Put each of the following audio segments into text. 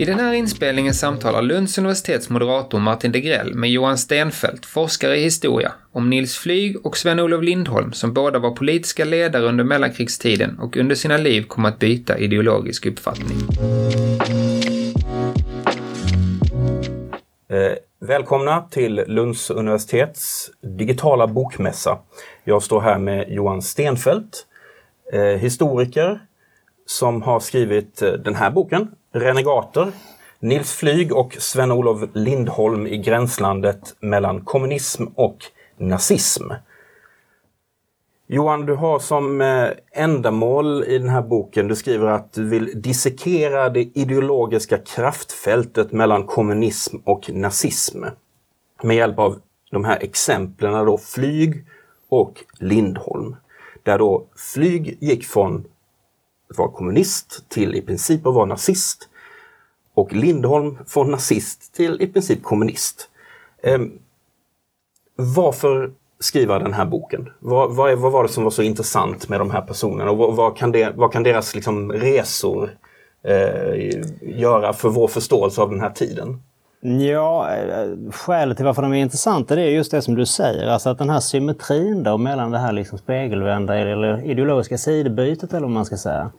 I den här inspelningen samtalar Lunds universitets moderator Martin Degrell med Johan Stenfeldt, forskare i historia, om Nils Flyg och Sven-Olof Lindholm som båda var politiska ledare under mellankrigstiden och under sina liv kom att byta ideologisk uppfattning. Eh, välkomna till Lunds universitets digitala bokmässa. Jag står här med Johan Stenfeldt, eh, historiker som har skrivit eh, den här boken, Renegater. Nils Flyg och Sven-Olof Lindholm i gränslandet mellan kommunism och nazism. Johan, du har som eh, ändamål i den här boken, du skriver att du vill dissekera det ideologiska kraftfältet mellan kommunism och nazism. Med hjälp av de här exemplen då Flyg och Lindholm. Där då Flyg gick från att vara kommunist till i princip att vara nazist. Och Lindholm från nazist till i princip kommunist. Eh, varför skriva den här boken? Vad, vad, är, vad, var det som var så intressant med de här personerna och vad, vad kan, det, vad kan deras liksom, resor eh, göra för vår förståelse av den här tiden? Ja, eh, skälet till varför de är intressanta det är just det som du säger, alltså att den här symmetrin då mellan det här liksom spegelvända eller ideologiska sidbytet eller vad man ska säga.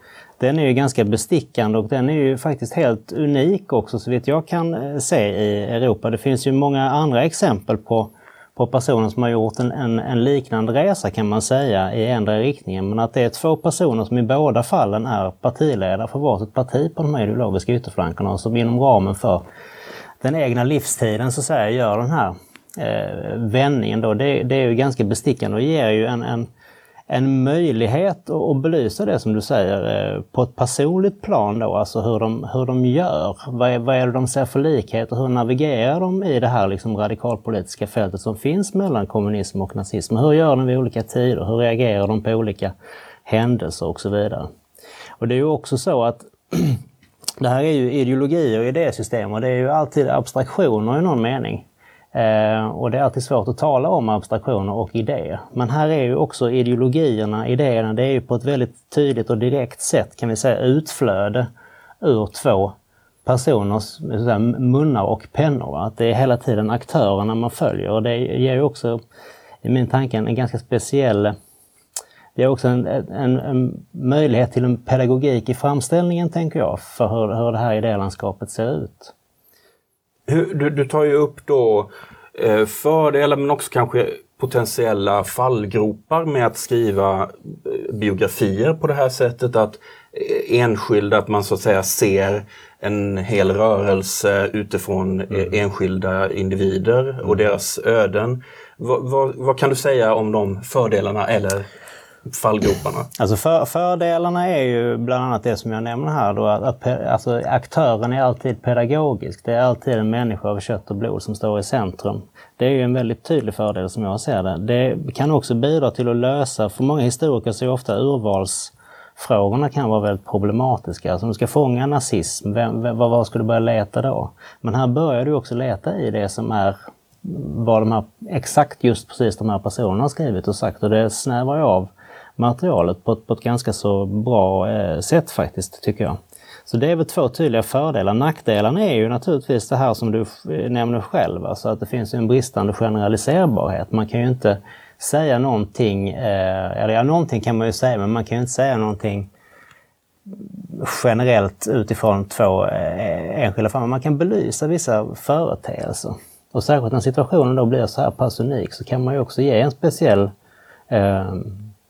Den är ju ganska bestickande och den är ju faktiskt helt unik också så vitt jag kan eh, se i Europa. Det finns ju många andra exempel på på personer som har gjort en, en, en, liknande resa kan man säga i ändra riktningen. Men att det är två personer som i båda fallen är partiledare för varsitt parti på de här ideologiska ytterflankerna och som inom ramen för den egna livstiden så att säga gör den här eh, vändningen då. Det, det, är ju ganska bestickande och ger ju en, en en möjlighet att belysa det som du säger eh, på ett personligt plan då, alltså hur de, hur de gör. Vad är, vad är det de ser för likheter? Hur navigerar de i det här liksom radikalpolitiska fältet som finns mellan kommunism och nazism? Hur gör de vid olika tider? Hur reagerar de på olika händelser och så vidare? Och det är ju också så att det här är ju ideologier och idésystem och det är ju alltid abstraktioner i någon mening. Eh, och det är alltid svårt att tala om abstraktioner och idéer. Men här är ju också ideologierna, idéerna, det är ju på ett väldigt tydligt och direkt sätt kan vi säga utflöde ur två personers säga, munnar och pennor. Att det är hela tiden aktörerna man följer och det ger ju också i min tanke en ganska speciell det är också en, en, en, möjlighet till en pedagogik i framställningen, tänker jag, för hur, hur det här idélandskapet ser ut. Du, du tar ju upp då eh, fördelar men också kanske potentiella fallgropar med att skriva eh, biografier på det här sättet. Att eh, enskilda, att man så att säga ser en hel rörelse utifrån mm. enskilda individer och mm. deras öden. Vad, vad, vad, kan du säga om de fördelarna eller fallgroparna? Alltså för, fördelarna är ju bland annat det som jag nämner här då, att, att alltså, aktören är alltid pedagogisk. Det är alltid en människa av kött och blod som står i centrum. Det är ju en väldigt tydlig fördel som jag ser det. Det kan också bidra till att lösa, för många historiker så är ofta urvalsfrågorna kan vara väldigt problematiska. Alltså om du ska fånga nazism, vem, vem, vad ska du börja leta då? Men här börjar du också leta i det som är vad de här, exakt just precis de här personerna har skrivit och sagt och det snävar ju av materialet på ett, på ett ganska så bra eh, sätt faktiskt, tycker jag. Så det är väl två tydliga fördelar. Nackdelarna är ju naturligtvis det här som du eh, nämner själv, alltså att det finns en bristande generaliserbarhet. Man kan ju inte säga någonting, eh, eller ja, någonting kan man ju säga, men man kan ju inte säga någonting generellt utifrån två eh, enskilda fall. Man kan belysa vissa företeelser. Och särskilt när situationen då blir så här pass unik så kan man ju också ge en speciell eh,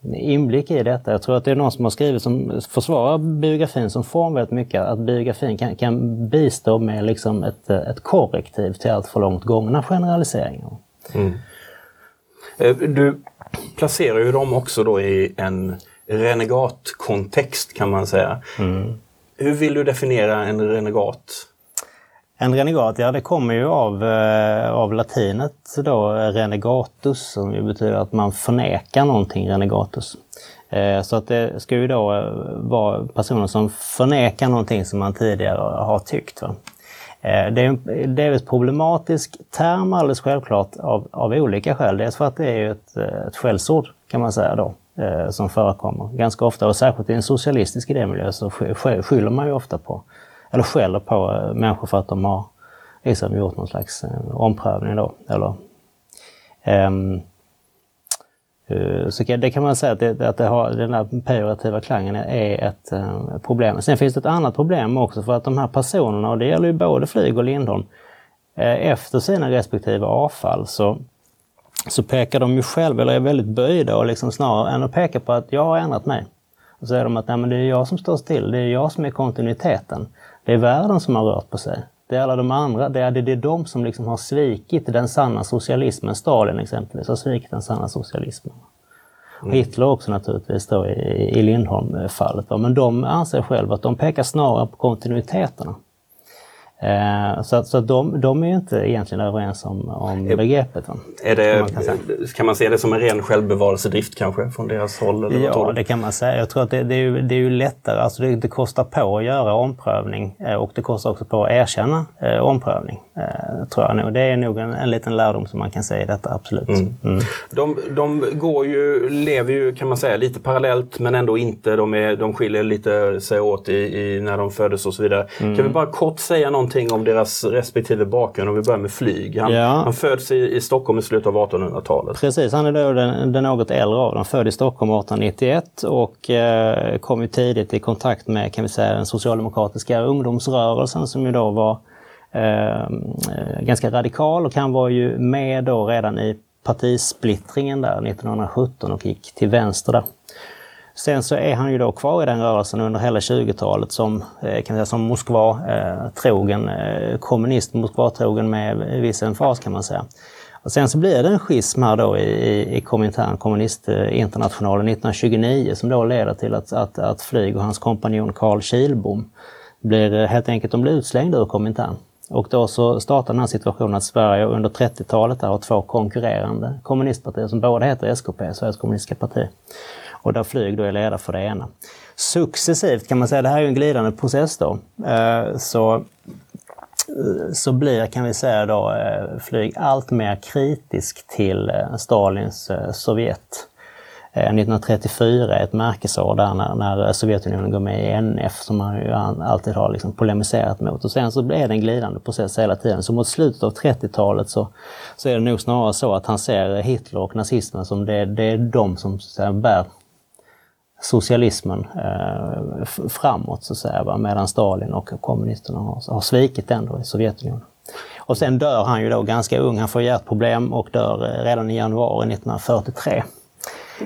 inblick i detta. Jag tror att det är någon som har skrivit som försvarar biografin som form väldigt mycket, att biografin kan, kan bistå med liksom ett, ett korrektiv till allt för långt gångna generaliseringar. Mm. Eh, du placerar ju dem också då i en renegatkontext kan man säga. Mm. Hur vill du definiera en renegat? En renegat, ja det kommer ju av, eh, av latinet då, renegatus, som ju betyder att man förnekar någonting, renegatus. Eh, så att det ska ju då eh, vara personer som förnekar någonting som man tidigare har tyckt. Va? Eh, det är en delvis problematisk term alldeles självklart av, av olika skäl. Dels för att det är ett, eh, ett skällsord kan man säga då, eh, som förekommer ganska ofta och särskilt i en socialistisk idémiljö så skyller man ju ofta på eller skäller på eh, människor för att de har liksom gjort någon slags eh, omprövning då. Eller, um, så det kan man säga att, det, att det har, den här pejorativa klangen är ett uh, problem. Sen finns det ett annat problem också för att de här personerna, och det gäller ju både Flyg och Lindholm, efter sina respektive avfall så, så pekar de ju själva, eller är väldigt böjda och liksom snarare än att peka på att jag har ändrat mig. Och så säger de att Nej, men det är jag som står still, det är jag som är kontinuiteten. Det är världen som har rört på sig. Det är alla de andra, det är, det är de som liksom har svikit den sanna socialismen. Stalin exempelvis har svikit den sanna socialismen. Mm. Hitler också naturligtvis då i, i Lindholm-fallet. Men de anser själva att de pekar snarare på kontinuiteterna. Eh, så så de, de är ju inte egentligen överens om, om begreppet. Är det, man kan, kan, man se det som en ren självbevarelsedrift kanske från deras håll? Eller ja, det kan man säga. Jag tror att det, det, är, ju, det är ju lättare, alltså det, det, kostar på att göra omprövning eh, och det kostar också på att erkänna eh, omprövning. Eh, tror jag nog. Det är nog en, en liten lärdom som man kan säga i detta, absolut. Mm. Mm. De, de går ju, lever ju kan man säga lite parallellt men ändå inte. De, är, de skiljer lite sig åt i, i när de föddes och så vidare. Mm. Kan vi bara kort säga någonting om deras respektive bakgrund? Om vi börjar med flyg. Han, ja. han föds i, i Stockholm i slutet av 1800-talet. Precis, han är då den, den något äldre av dem. Född i Stockholm 1891 och eh, kom ju tidigt i kontakt med kan vi säga, den socialdemokratiska ungdomsrörelsen som ju då var eh, ganska radikal och han var ju med då redan i partisplittringen där 1917 och gick till vänster där. Sen så är han ju då kvar i den rörelsen under hela 20-talet som, eh, kan säga, som Moskva-trogen, eh, eh, kommunist Moskva-trogen med viss emfas kan man säga. Och sen så blir det en schism här då i, i Komintern, Kommunistinternationalen 1929 som då leder till att, att, att Flyg och hans kompanjon Carl Kilbom blir eh, helt enkelt de blir utslängda ur Komintern. Och då så startar den här situationen att Sverige under 30-talet har två konkurrerande kommunistpartier som båda heter SKP, Sveriges kommunistiska parti. Och där Flyg då är ledare för det ena. Successivt kan man säga, det här är ju en glidande process då, eh, så, eh, så blir, kan vi säga då, eh, Flyg allt mer kritisk till Stalins Sovjet Eh, 1934 är ett märkesår där när, när Sovjetunionen går med i NF som man ju alltid har liksom polemiserat mot. Och sen så blir det en glidande process hela tiden. Så mot slutet av 30-talet så, så är det nog snarare så att han ser Hitler och nazismen som det, det är de som så här, bär socialismen eh, framåt så att säga, medan Stalin och kommunisterna har, har svikit den då i Sovjetunionen. Och sen dör han ju då ganska ung, han får hjärtproblem och dör eh, redan i januari 1943.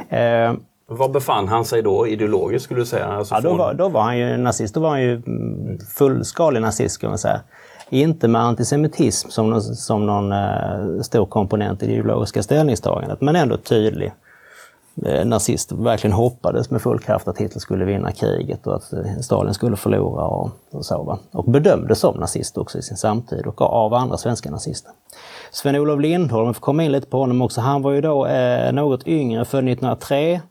Eh, var befann han sig då ideologiskt skulle du säga? Alltså ja, då, var, då var han ju nazist. Då var han ju mm, fullskalig nazist skulle man säga. Inte med antisemitism som någon, som någon eh, stor komponent i det ideologiska ställningstagandet, men ändå tydlig Eh, nazist. Verkligen hoppades med full kraft att Hitler skulle vinna kriget och att eh, Stalin skulle förlora och, och så. Va? Och bedömdes som nazist också i sin samtid och av andra svenska nazister. Sven-Olof Lindholm, jag får komma in lite på honom också, han var ju då eh, något yngre, född 1903.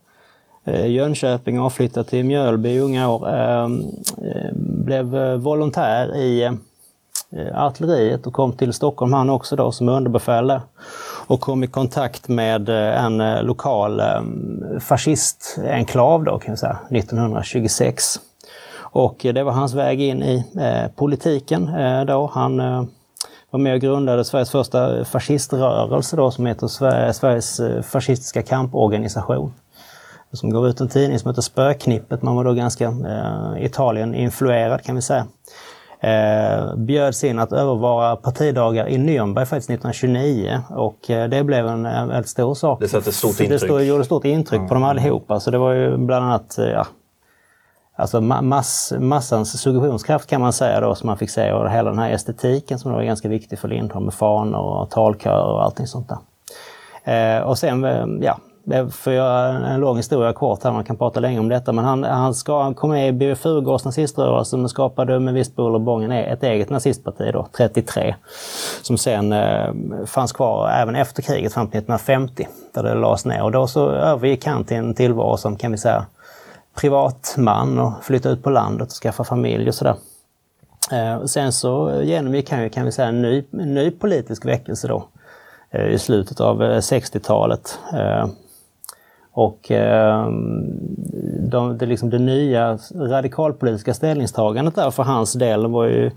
Eh, Jönköping, avflyttad till Mjölby i unga år. Ehm, eh, blev eh, volontär i eh, artilleriet och kom till Stockholm han också då som underbefäl där. Och kom i kontakt med eh, en eh, lokal ehm, fascistenklav då kan jag säga, 1926. Och eh, det var hans väg in i politiken då. Han var med och grundade Sveriges första fasciströrelse då, som heter Sveriges fascistiska kamporganisation. Som gav ut en tidning som heter Spöknippet. Man var då ganska eh, Italien-influerad kan vi säga. Eh, bjöds in att övervara partidagar i Nürnberg faktiskt 1929 och eh, det blev en, en väldigt stor sak. Det satte stort intryck. Det stod, gjorde stort intryck mm. på dem allihopa. Så det var ju bland annat ja, Alltså mass, massans suggestionskraft kan man säga då som man fick se och hela den här estetiken som var ganska viktig för Lindholm med fanor och talkörer och allting sånt där. Eh, och sen, eh, ja, för att göra en lång historia kort här, man kan prata länge om detta, men han, han ska, kom med i BF Furugårds naziströrelse men skapade med visst buller och bången e, ett eget nazistparti då, 33. Som sen eh, fanns kvar även efter kriget fram till 1950, där det lades ner. Och då så övergick han till en tillvaro som kan vi säga privatman och flyttade ut på landet och skaffa familj och sådär. Eh, sen så genomgick han ju, kan vi säga, en ny, en ny politisk väckelse då eh, i slutet av eh, 60-talet. Och eh, de, det, liksom det nya radikalpolitiska ställningstagandet där för hans del var ju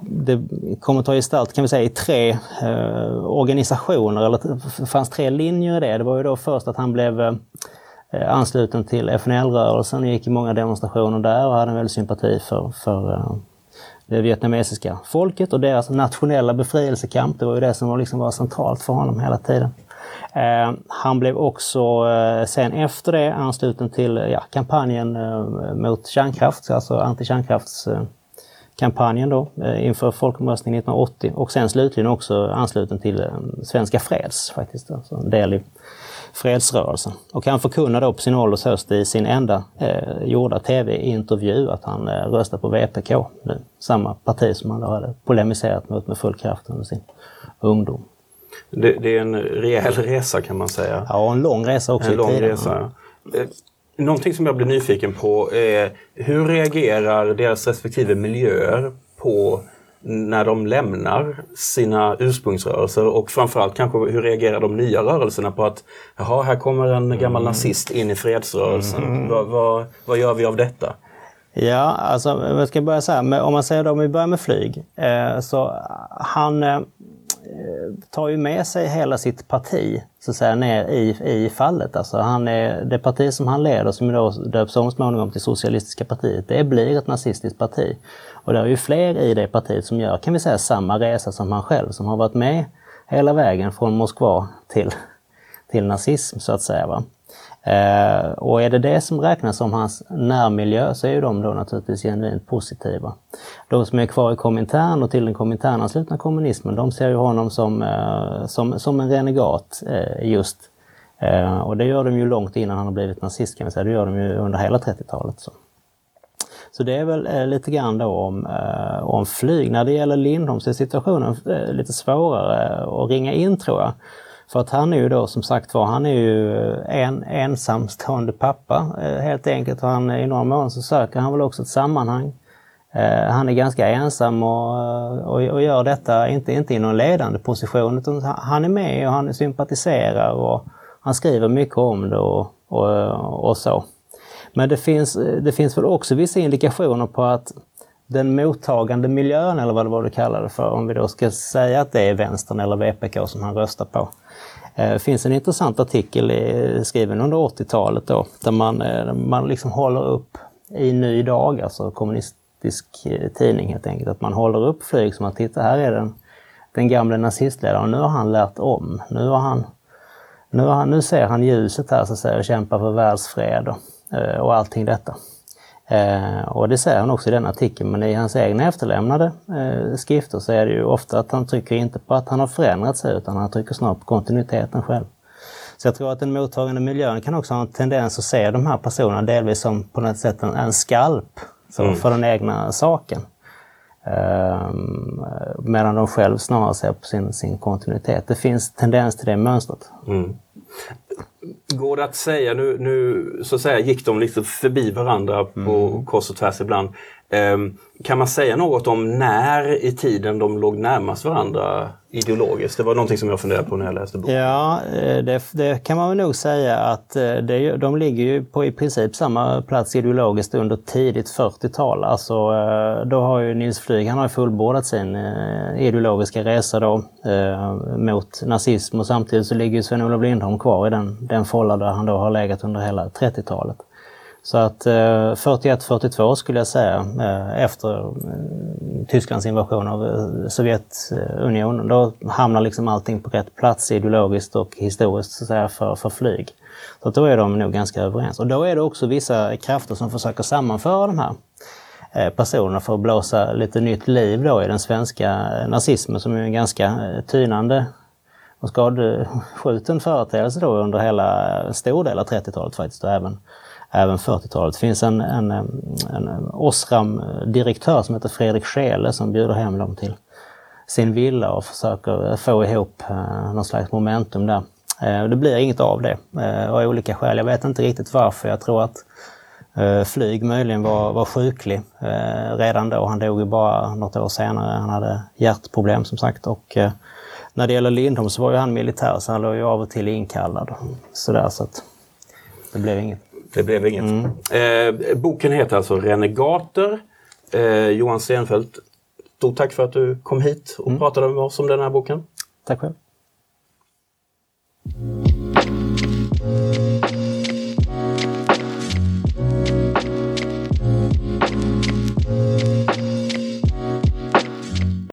det kommer att ta gestalt kan vi säga i tre eh, organisationer, eller det fanns tre linjer i det. Det var ju då först att han blev eh, ansluten till FNL-rörelsen och gick i många demonstrationer där och hade en väldig sympati för, för eh, det vietnamesiska folket och deras nationella befrielsekamp. Det var ju det som var, liksom var centralt för honom hela tiden. Eh, han blev också eh, sen efter det ansluten till ja, kampanjen eh, mot kärnkraft, alltså antikärnkraftskampanjen då eh, inför folkomröstningen 1980 och sen slutligen också ansluten till eh, Svenska Freds faktiskt, alltså en del i fredsrörelsen. Och han förkunnade då på sin ålders höst i sin enda eh, gjorda tv-intervju att han eh, röstar på VPK nu. Samma parti som han då hade polemiserat mot med full kraft under sin ungdom. Det, det, är en rejäl resa kan man säga. Ja, en lång resa också en lång resa. Eh, någonting som jag blir nyfiken på är hur reagerar deras respektive miljöer på när de lämnar sina ursprungsrörelser och framförallt kanske hur reagerar de nya rörelserna på att jaha, här kommer en gammal mm. nazist in i fredsrörelsen. Mm. Vad, vad, vad gör vi av detta? Ja, alltså jag ska börja så här, om man säger då, om vi börjar med flyg. Eh, så han eh, Eh, tar ju med sig hela sitt parti så att säga ner i, i fallet. Alltså han är, det parti som han leder, som då döps om småningom till Socialistiska partiet, det blir ett nazistiskt parti. Och det är ju fler i det partiet som gör, kan vi säga, samma resa som han själv, som har varit med hela vägen från Moskva till, till nazism så att säga. Va? Eh, och är det det som räknas som hans närmiljö så är ju de då naturligtvis genuint positiva. De som är kvar i Komintern och till den Kominternanslutna kommunismen, de ser ju honom som, eh, som, som en renegat eh, just. Eh, och det gör de ju långt innan han har blivit nazist kan vi säga, det gör de ju under hela 30-talet. Så. Så det är väl eh, lite grann då om, eh, om flyg. När det gäller Lindholm så är situationen eh, lite svårare att ringa in tror jag. För att han är ju då som sagt var, han är ju eh, en ensamstående pappa eh, helt enkelt. Och han, I några månader så söker han väl också ett sammanhang. Eh, han är ganska ensam och, och, och, gör detta, inte, inte i någon ledande position, utan han är med och han sympatiserar och han skriver mycket om det och, och, och så. Men det finns, det finns väl också vissa indikationer på att den mottagande miljön, eller vad det var du kallade det för, om vi då ska säga att det är vänstern eller VPK som han röstar på. Det finns en intressant artikel skriven under 80-talet då, där man, eh, man liksom håller upp i Ny Dag, alltså kommunistisk eh, tidning helt enkelt, att man håller upp flyg som att titta här är den, den gamle nazistledaren, nu har han lärt om. Nu, har han, nu, har han, nu ser han ljuset här så att säga och kämpar för världsfred. Och, och allting detta. Eh, och det säger han också i den artikeln, men i hans egna efterlämnade eh, skrifter så är det ju ofta att han trycker inte på att han har förändrat sig utan han trycker snarare på kontinuiteten själv. Så jag tror att den mottagande miljön kan också ha en tendens att se de här personerna delvis som på något sätt en, en skalp mm. för den egna saken. Um, medan de själv snarare ser på sin, sin kontinuitet. Det finns tendens till det mönstret. Mm. Går det att säga, nu, nu så att säga gick de lite förbi varandra på mm. kors och tvärs ibland. Ehm, kan man säga något om när i tiden de låg närmast varandra ideologiskt? Det var någonting som jag funderade på när jag läste boken. Ja, eh, det, det kan man väl nog säga att eh, det, de ligger ju på i princip samma plats ideologiskt under tidigt 40-tal. Alltså, eh, då har ju Nils Flyg, han har fullbordat sin ideologiska resa då mot nazism och samtidigt så ligger Sven-Olof Lindholm kvar i den, den folla där han då har legat under hela 30-talet. Så att eh, 41-42 skulle jag säga, eh, efter eh, Tysklands invasion av Sovjetunionen. Då hamnar liksom allting på rätt plats ideologiskt och historiskt så att säga, för, för flyg. Så då är de nog ganska överens. Och då är det också vissa krafter som försöker sammanföra de här personerna för att blåsa lite nytt liv då i den svenska nazismen som är en ganska tynande och skadeskjuten företeelse då under hela stor del av 30-talet faktiskt och även även 40-talet. Det finns en, en, en Osram-direktör som heter Fredrik Schele som bjuder hem dem till sin villa och försöker eh, få ihop eh, någon slags momentum där. Eh, det blir inget av det eh, av olika skäl. Jag vet inte riktigt varför. Jag tror att Flyg möjligen var, var sjuklig eh, redan då. Han dog ju bara något år senare. Han hade hjärtproblem som sagt. Och, eh, när det gäller Lindholm så var ju han militär så han var ju av och till inkallad. Sådär, så att det blev inget. Det blev inget. Eh, boken heter alltså Renegater. Eh, Johan Stenfeldt, stort tack för att du kom hit och pratade med oss om den här boken. Tack själv.